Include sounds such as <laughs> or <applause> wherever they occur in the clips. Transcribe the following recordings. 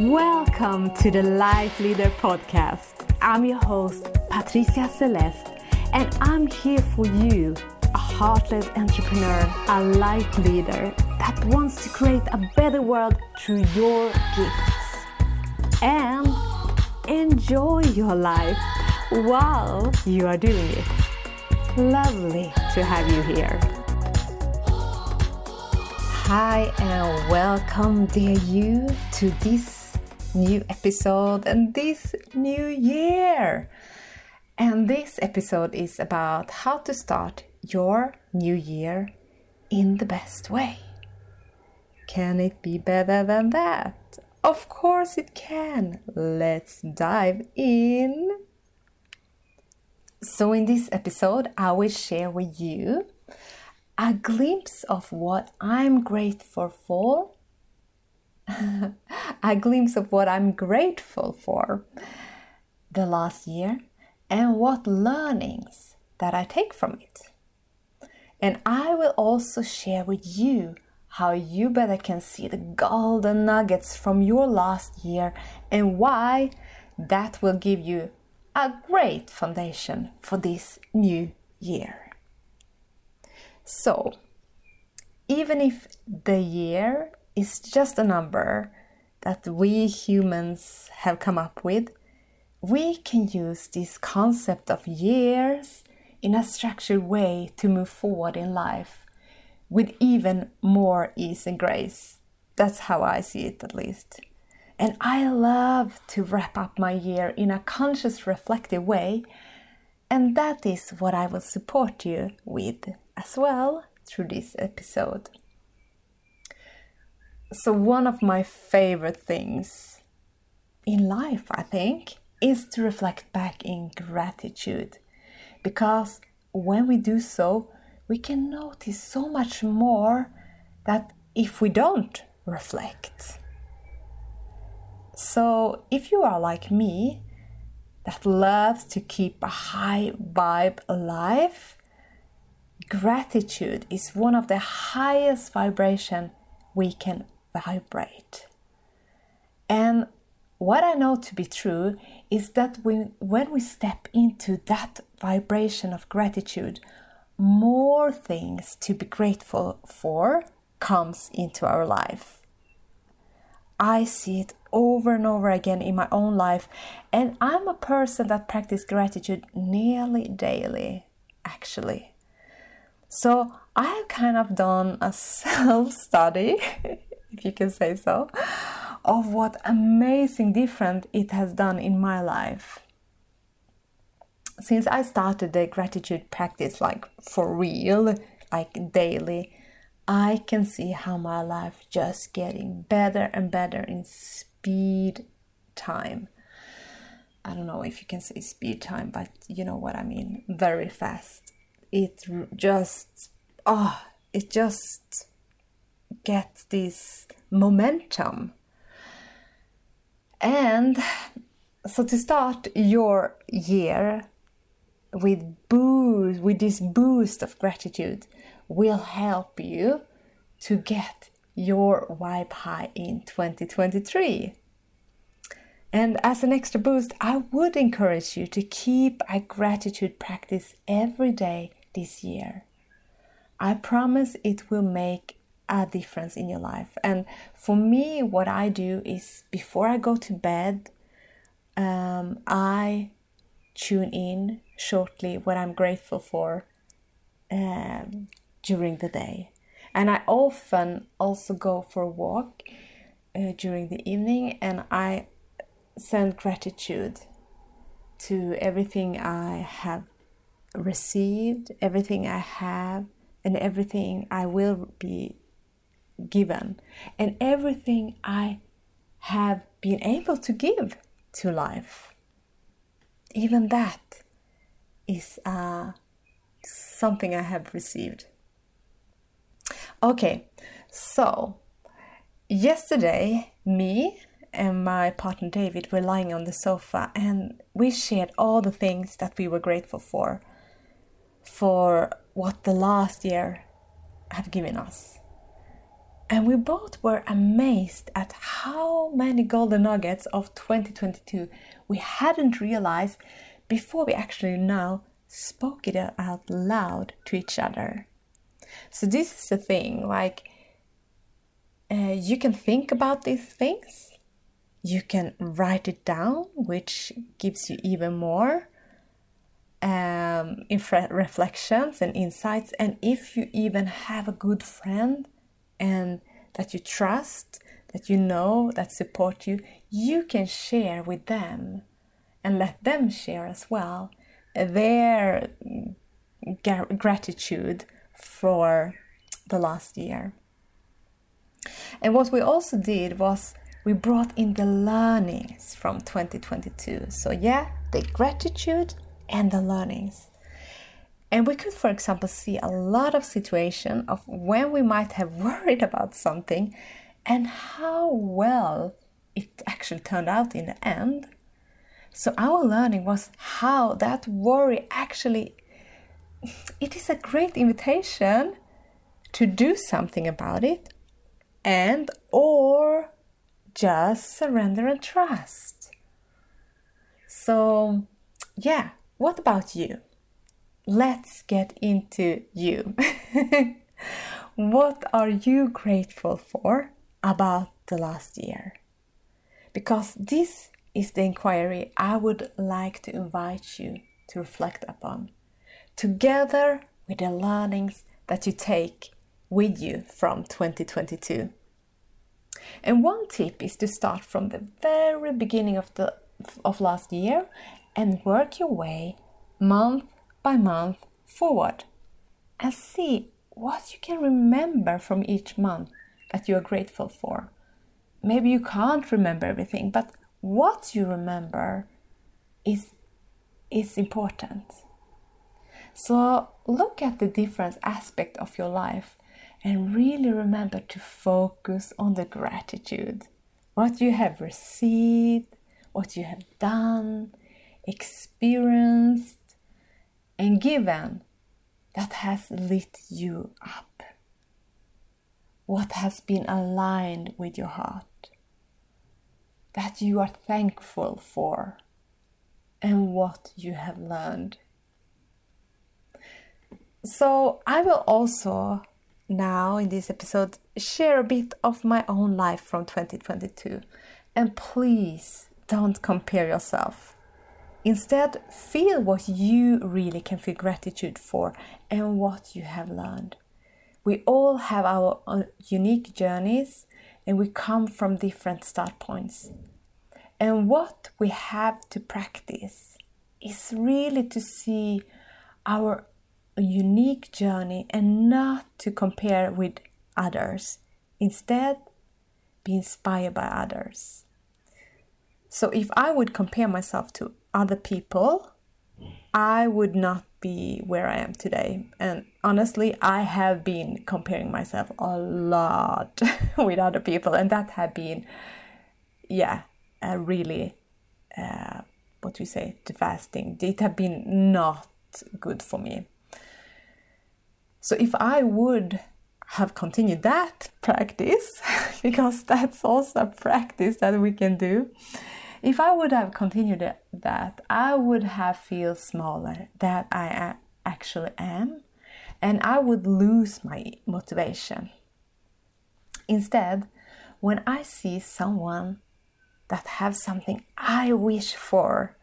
Welcome to the Life Leader Podcast. I'm your host, Patricia Celeste, and I'm here for you, a heart-led entrepreneur, a life leader that wants to create a better world through your gifts. And enjoy your life while you are doing it. Lovely to have you here. Hi, and welcome, dear you, to this new episode and this new year. And this episode is about how to start your new year in the best way. Can it be better than that? Of course it can. Let's dive in. So, in this episode, I will share with you a glimpse of what I'm grateful for <laughs> a glimpse of what I'm grateful for the last year and what learnings that I take from it. And I will also share with you how you better can see the golden nuggets from your last year and why that will give you a great foundation for this new year. So, even if the year is just a number that we humans have come up with, we can use this concept of years in a structured way to move forward in life with even more ease and grace. That's how I see it, at least. And I love to wrap up my year in a conscious, reflective way. And that is what I will support you with as well through this episode. So, one of my favorite things in life, I think, is to reflect back in gratitude. Because when we do so, we can notice so much more that if we don't reflect. So, if you are like me, that loves to keep a high vibe alive, gratitude is one of the highest vibration we can vibrate. And what I know to be true is that when, we step into that vibration of gratitude, more things to be grateful for comes into our life. I see it over and over again in my own life, and I'm a person that practices gratitude nearly daily, actually. So I have kind of done a <laughs> self study if you can say so, of what amazing difference it has done in my life. Since I started the gratitude practice like for real, like daily, I can see how my life just getting better and better in speed time. I don't know if you can say speed time, but you know what I mean. Very fast. It just, oh, it just get this momentum. And so to start your year with boost with this boost of gratitude will help you to get your vibe high in 2023. And as an extra boost, I would encourage you to keep a gratitude practice every day this year. I promise it will make a difference in your life. And for me, what I do is before I go to bed, um, I tune in shortly what I'm grateful for um, during the day. And I often also go for a walk uh, during the evening and I send gratitude to everything I have received, everything I have, and everything I will be given and everything I have been able to give to life. Even that is uh, something I have received. Okay, so yesterday, me and my partner David were lying on the sofa and we shared all the things that we were grateful for, for what the last year have given us. And we both were amazed at how many golden nuggets of 2022 we hadn't realized before we actually now spoke it out loud to each other. So, this is the thing like, uh, you can think about these things, you can write it down, which gives you even more um, reflections and insights. And if you even have a good friend and that you trust, that you know, that support you, you can share with them and let them share as well their gratitude for the last year. And what we also did was we brought in the learnings from 2022. So, yeah, the gratitude and the learnings. And we could, for example, see a lot of situation of when we might have <laughs> worried about something and how well it actually turned out in the end. So our learning was how that worry actually <sighs> it is a great invitation to do something about it and or just surrender and trust. So, yeah, what about you? Let's get into you. <laughs> what are you grateful for about the last year? Because this is the inquiry I would like to invite you to reflect upon, together with the learnings that you take with you from 2022. And one tip is to start from the very beginning of the of last year and work your way month by month forward and see what you can remember from each month that you are grateful for. Maybe you can't remember everything, but what you remember is is important. So look at the different aspect of your life and really remember to focus on the gratitude. What you have received, what you have done, experienced, and given that has lit you up. What has been aligned with your heart, that you are thankful for, and what you have learned. So, I will also now in this episode share a bit of my own life from 2022. And please don't compare yourself. Instead, feel what you really can feel gratitude for and what you have learned. We all have our unique journeys and we come from different start points. And what we have to practice is really to see our unique journey and not to compare with others. Instead, be inspired by others. So, if I would compare myself to other people, I would not be where I am today. And honestly, I have been comparing myself a lot <laughs> with other people, and that had been, yeah, a really, uh, what do you say, devastating. It had been not good for me. So if I would have continued that <laughs> practice, <laughs> because that's also a practice that we can do, if I would have continued that, I would have feel smaller that I actually am, and I would lose my motivation. Instead, when I see someone that have something I wish for,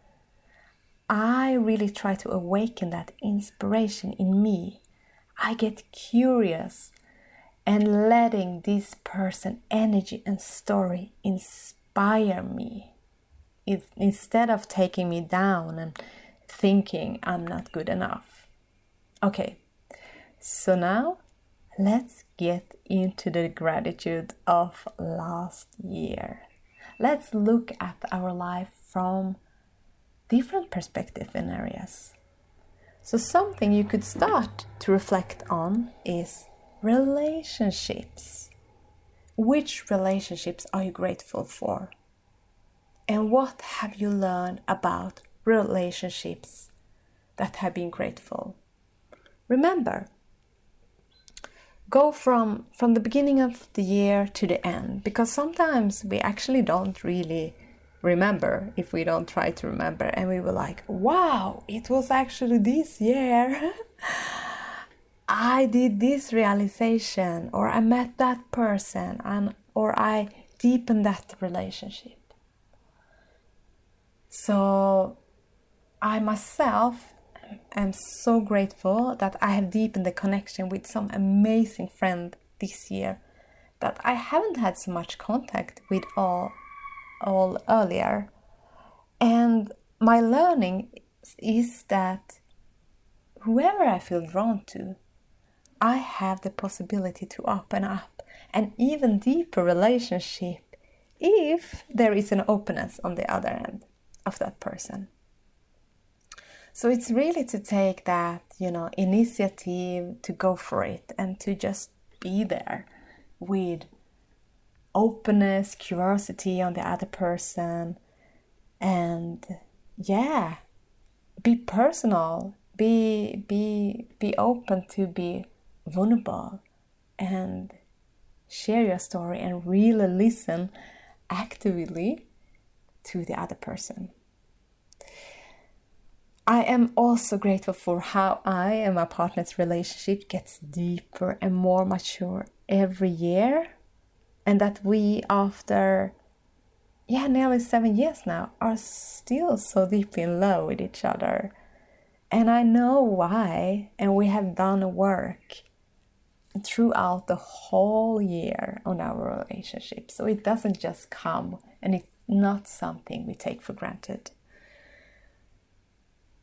I really try to awaken that inspiration in me I get curious and letting this person energy and story inspire me if, instead of taking me down and thinking I'm not good enough. Okay, so now let's get into the gratitude of last year. Let's look at our life from different perspective and areas. So, something you could start to reflect on is relationships. Which relationships are you grateful for? And what have you learned about relationships that have been grateful? Remember, go from from the beginning of the year to the end because sometimes we actually don't really remember if we don't try to remember and we were like wow it was actually this year <laughs> i did this realization or i met that person and or i deepened that relationship so i myself am so grateful that I have deepened the connection with some amazing friend this year that I haven't had so much contact with all all earlier. And my learning is that whoever I feel drawn to, I have the possibility to open up an even deeper relationship if there is an openness on the other end of that person. So it's really to take that, you know, initiative to go for it and to just be there with openness, curiosity on the other person, and yeah, be personal, be be be open to be vulnerable and share your story and really listen actively to the other person. I am also grateful for how I and my partner's relationship gets deeper and more mature every year. And that we, after yeah, nearly seven years now, are still so deep in love with each other. And I know why, and we have done work throughout the whole year on our relationship. So it doesn't just come and it's not something we take for granted.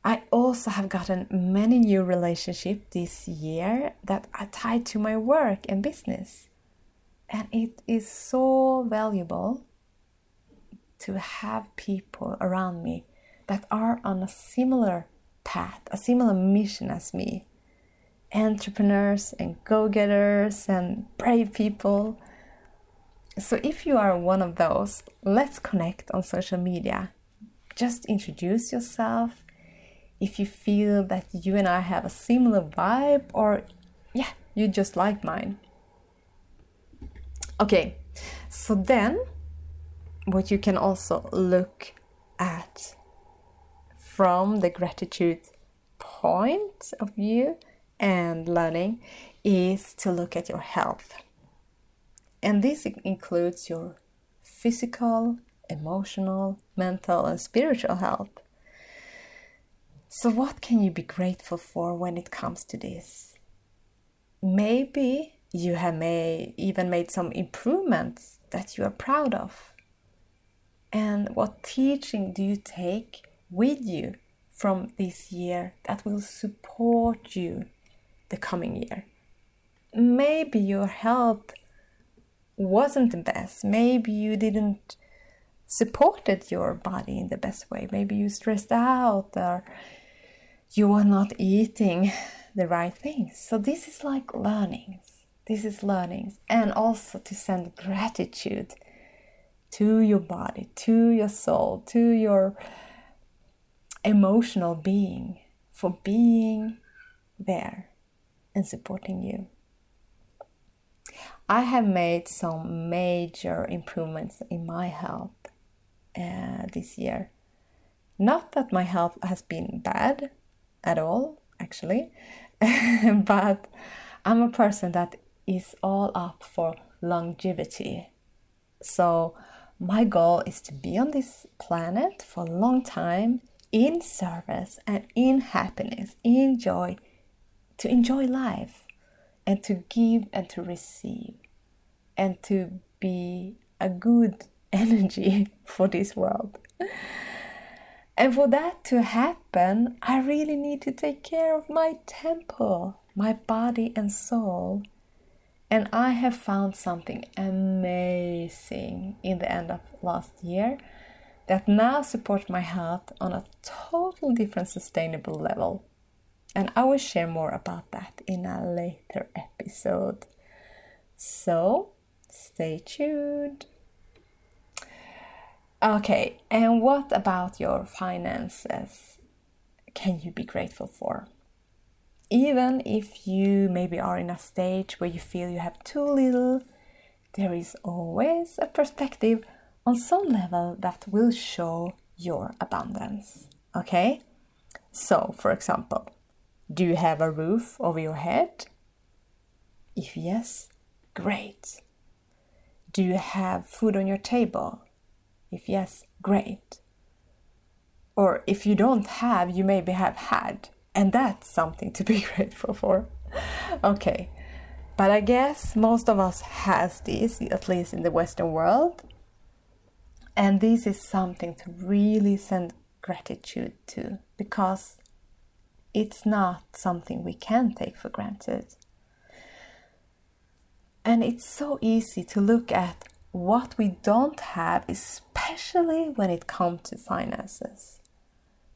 I also have gotten many new relationships this year that are tied to my work and business. And it is so valuable to have people around me that are on a similar path, a similar mission as me. Entrepreneurs and go getters and brave people. So, if you are one of those, let's connect on social media. Just introduce yourself if you feel that you and I have a similar vibe or yeah, you just like mine. Okay, so then what you can also look at from the gratitude point of view and learning is to look at your health. And this includes your physical, emotional, mental, and spiritual health. So, what can you be grateful for when it comes to this? Maybe you have may even made some improvements that you are proud of. And what teaching do you take with you from this year that will support you the coming year? Maybe your health wasn't the best. Maybe you didn't supported your body in the best way. Maybe you stressed out or you are not eating the right things. So this is like learnings. This is learnings. And also to send gratitude to your body, to your soul, to your emotional being for being there and supporting you. I have made some major improvements in my health uh, this year. Not that my health has been bad, at all, actually. <laughs> but I'm a person that is all up for longevity. So my goal is to be on this planet for a long time in service and in happiness, in joy, to enjoy life and to give and to receive and to be a good <laughs> energy for this world. And for that to happen, I really need to take care of my temple, my body and soul. And I have found something amazing in the end of last year that now supports my health on a total different sustainable level. And I will share more about that in a later episode. So stay tuned. Okay, and what about your finances can you be grateful for? Even if you maybe are in a stage where you feel you have too little, there is always a perspective on some level that will show your abundance. Okay? So, for example, do you have a roof over your head? If yes, great. Do you have food on your table? If yes, great. Or if you don't have, you maybe have had, and that's something to be <laughs> grateful for. okay, but I guess most of us has this, at least in the Western world, and this is something to really send gratitude to because it's not something we can take for granted. And it's so easy to look at what we don't have, especially when it comes to finances.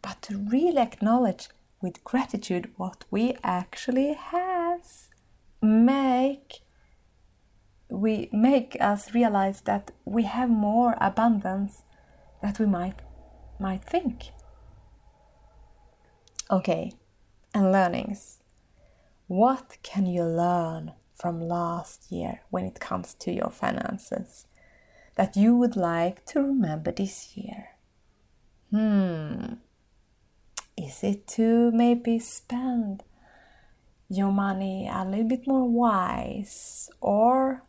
But to really acknowledge with gratitude what we actually have make we make us realize that we have more abundance that we might might think. Okay, and learnings. What can you learn from last year when it comes to your finances that you would like to remember this year? Hmm. Is it to maybe spend your money a little bit more wise or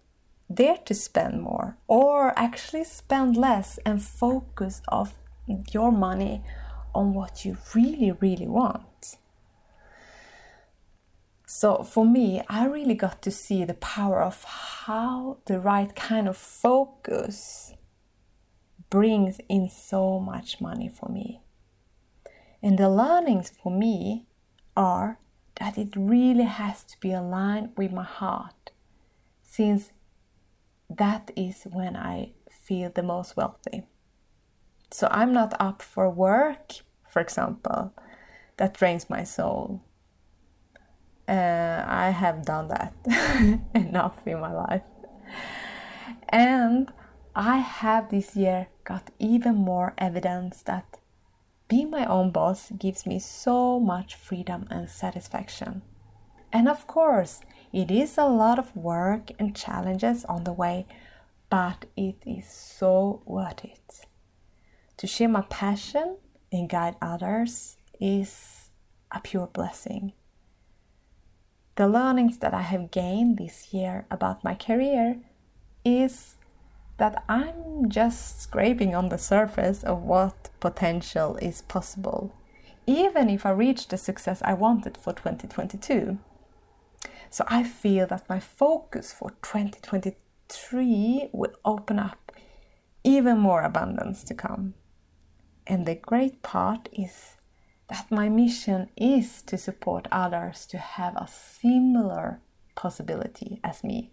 dare to spend more or actually spend less and focus of your money on what you really really want so for me i really got to see the power of how the right kind of focus brings in so much money for me and the learnings for me are that it really has to be aligned with my heart since that is when I feel the most wealthy. So I'm not up for work, for example, that drains my soul. Uh, I have done that <laughs> enough in my life. And I have this year got even more evidence that being my own boss gives me so much freedom and satisfaction. And of course, it is a lot of work and challenges on the way, but it is so worth it. To share my passion and guide others is a pure blessing. The learnings that I have gained this year about my career is that I'm just scraping on the surface of what potential is possible, even if I reach the success I wanted for 2022. So I feel that my focus for 2023 will open up even more abundance to come. And the great part is that my mission is to support others to have a similar possibility as me.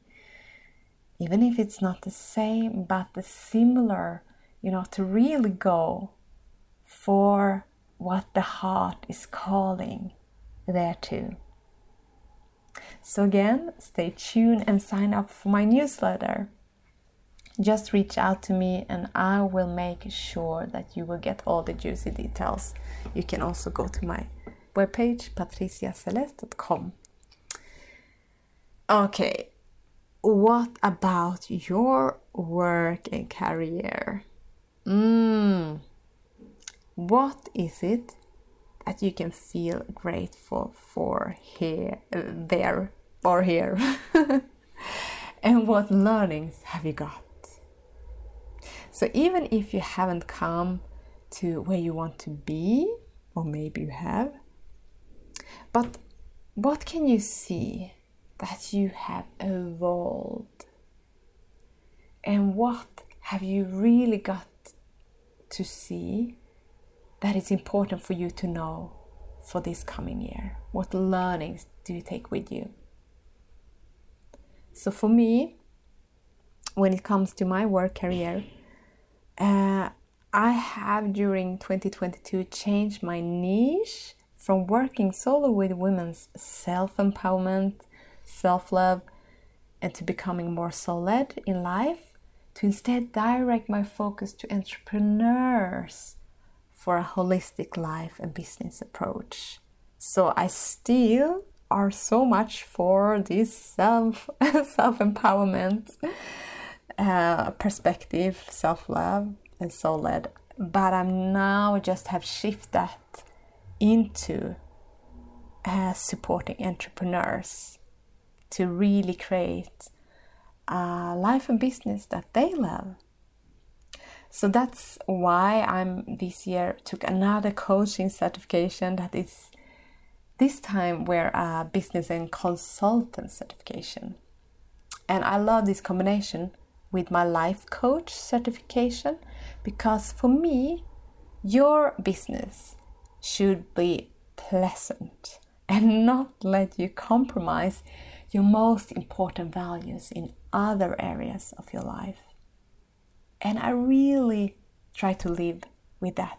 Even if it's not the same, but the similar, you know, to really go for what the heart is calling there too. So, again, stay tuned and sign up for my newsletter. Just reach out to me and I will make sure that you will get all the juicy details. You can also go to my webpage patriciaceleste.com. Okay, what about your work and career? Mm. What is it that you can feel grateful for here, there, or here. <laughs> and what learnings have you got? So, even if you haven't come to where you want to be, or maybe you have, but what can you see that you have evolved? And what have you really got to see that it's important for you to know for this coming year? What learnings do you take with you? So, for me, when it comes to my work career, uh, I have during 2022 changed my niche from working solo with women's self empowerment, self love, and to becoming more solid in life to instead direct my focus to entrepreneurs for a holistic life and business approach. So I still are so much for this self <laughs> self empowerment uh, perspective, self love, and soul led. But I'm now just have shifted that into uh, supporting entrepreneurs to really create a life and business that they love. So that's why I'm this year took another coaching certification that is this time we're a business and consultant certification. And I love this combination with my life coach certification because for me, your business should be pleasant and <laughs> not let you compromise your most important values in other areas of your life. And I really try to live with that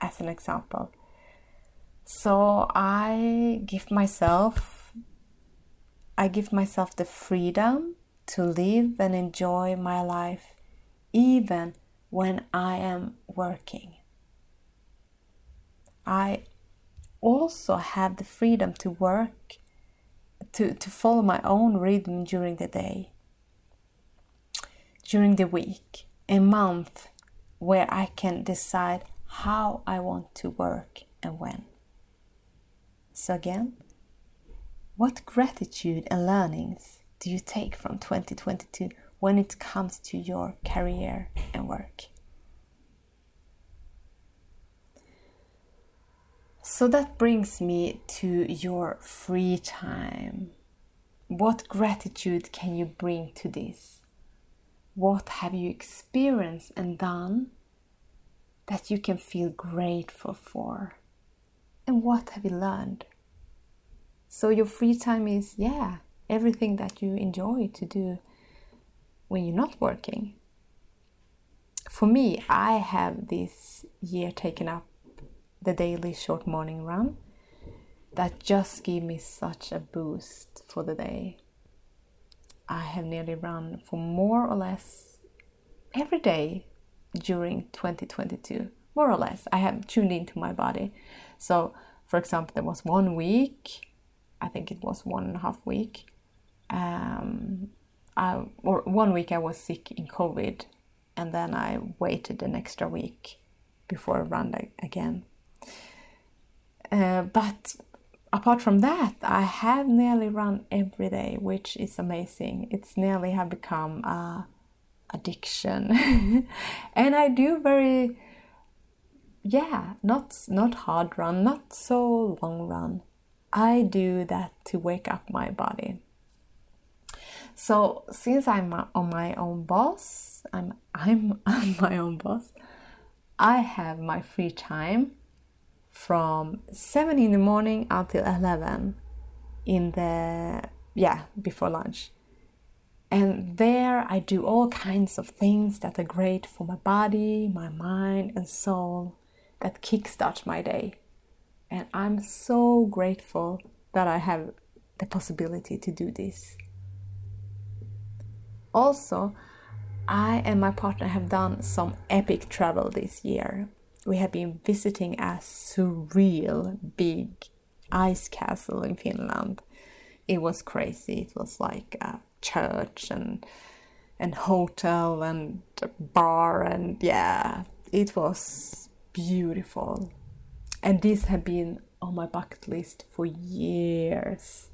as an example. So I give myself I give myself the freedom to live and enjoy my life even when I am working. I also have the freedom to work to, to follow my own rhythm during the day, during the week, a month where I can decide how I want to work and when. So, again, what gratitude and learnings do you take from 2022 when it comes to your career and work? So that brings me to your free time. What gratitude can you bring to this? What have you experienced and done that you can feel grateful for? And what have you learned? So, your free time is, yeah, everything that you enjoy to do when you're not working. For me, I have this year taken up the daily short morning run that just give me such a boost for the day. I have nearly run for more or less every day during 2022 more or less i have tuned into my body so for example there was one week i think it was one and a half week um, I, or one week i was sick in covid and then i waited an extra week before i ran again uh, but apart from that i have nearly run every day which is amazing it's nearly have become a addiction <laughs> and i do very yeah, not not hard run, not so long run. I do that to wake up my body. So since I'm on my own boss, I'm <laughs> I'm, my own boss. I have my free time from seven in the morning until eleven in the yeah before lunch. And there I do all kinds of things that are great for my body, my mind, and soul that kickstarts my day. And I'm so grateful that I have the possibility to do this. Also, I and my partner have done some epic travel this year. We have been visiting a surreal big ice castle in Finland. It was crazy. It was like a church and and hotel and a bar and yeah, it was beautiful. And this had been on my bucket list for years.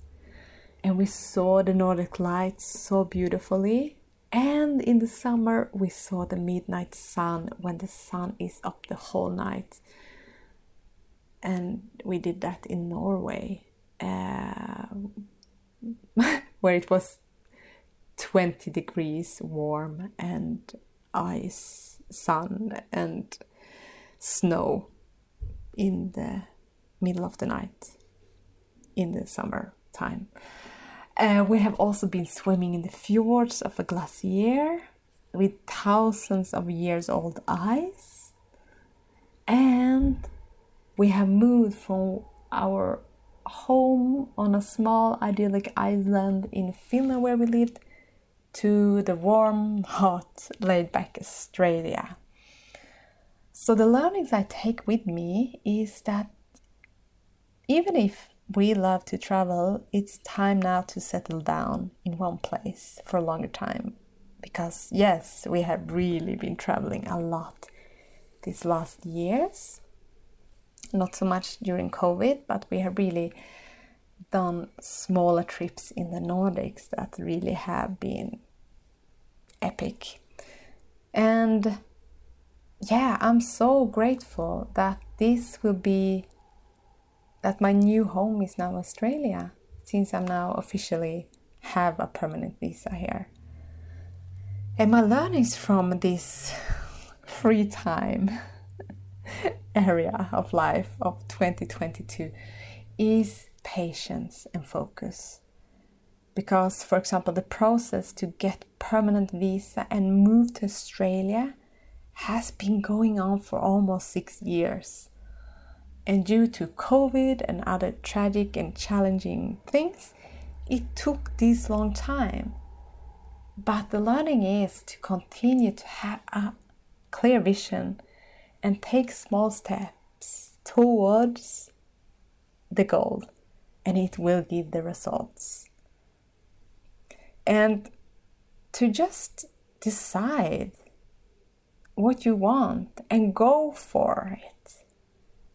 And we saw the Nordic lights so beautifully. And in the summer, we saw the midnight sun when the sun is up the whole night. And we did that in Norway, uh, <laughs> where it was 20 degrees warm and ice, sun, and snow in the middle of the night in the summer time. Uh, we have also been swimming in the fjords of a glacier with thousands of years old ice. And we have moved from our home on a small idyllic island in Finland where we lived to the warm, hot, laid back Australia. So the learnings I take with me is that even if we love to travel, it's time now to settle down in one place for a longer time. Because, yes, we have really been traveling a lot these last years. Not so much during COVID, but we have really done smaller trips in the Nordics that really have been epic. And yeah, I'm so grateful that this will be that my new home is now Australia since I'm now officially have a permanent visa here. And my learnings from this free time <laughs> area of life of 2022 is patience and focus. Because, for example, the process to get permanent visa and move to Australia has been going on for almost six years. And due to COVID and other tragic and challenging things, it took this long time. But the learning is to continue to have a clear vision and take small steps towards the goal, and it will give the results. And to just decide what you want and go for it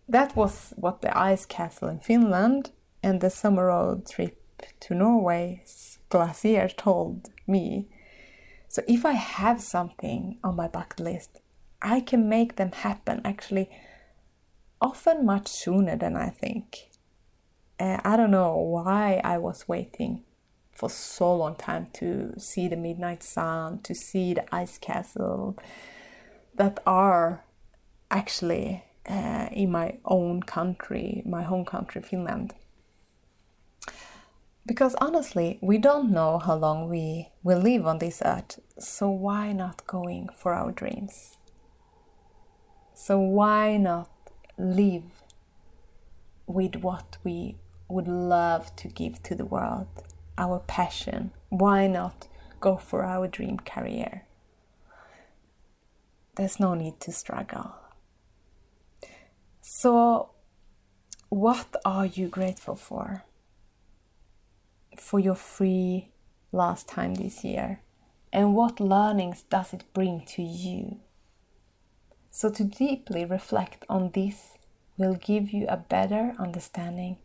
that was what the ice castle in Finland and the summer road trip to Norway's glacier told me. So if I have something on my bucket list, I can make them happen actually often much sooner than I think. Uh, I don't know why I was waiting for so long time to see the midnight sun, to see the ice castle that are actually uh, in my own country, my home country, Finland. Because honestly, we don't know how long we will live on this earth, so why not going for our dreams? So why not live with what we would love to give to the world, our passion? Why not go for our dream career? There's no need to struggle. So, what are you grateful for? For your free last time this year? And what learnings does it bring to you? So, to deeply reflect on this will give you a better understanding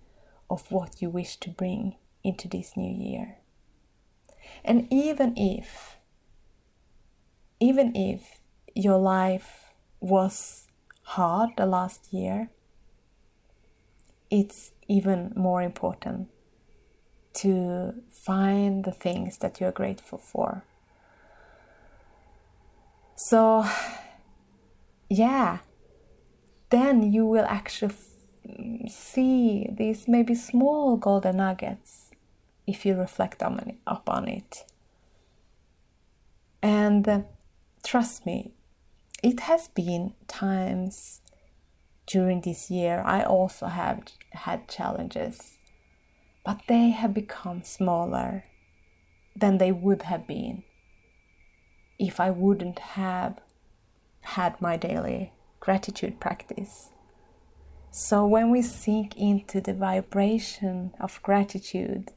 of what you wish to bring into this new year. And even if, even if your life was hard the last year, it's even more important to find the things that you're grateful for. So, yeah, then you will actually see these maybe small golden nuggets if you reflect on it, upon it. And uh, trust me, it has been times during this year I also have had challenges, but they have become smaller than they would have been if I wouldn't have had my daily gratitude practice. So when we sink into the vibration of gratitude,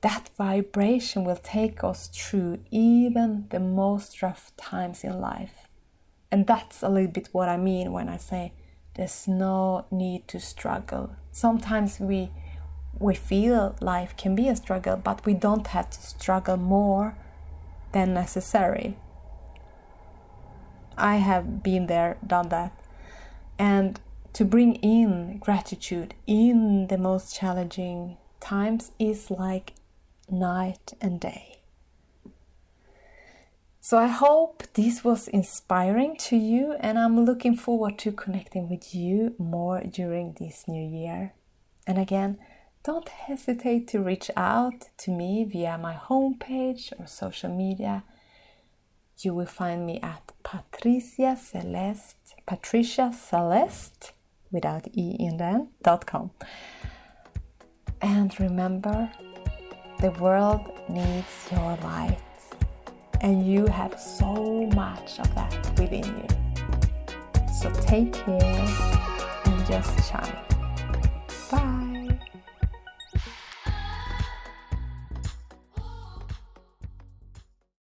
that vibration will take us through even the most rough times in life. And that's a little bit what I mean when I say there's no need to struggle. Sometimes we we feel life can be a struggle, but we don't have to struggle more than necessary. I have been there, done that. And to bring in gratitude in the most challenging times is like night and day. So I hope this was inspiring to you, and I'm looking forward to connecting with you more during this new year. And again, don't hesitate to reach out to me via my homepage or social media. You will find me at Patricia Celeste, Patricia Celeste, without e in then, dot com. And remember, the world needs your light and you have so much of that within you. So take care and just shine.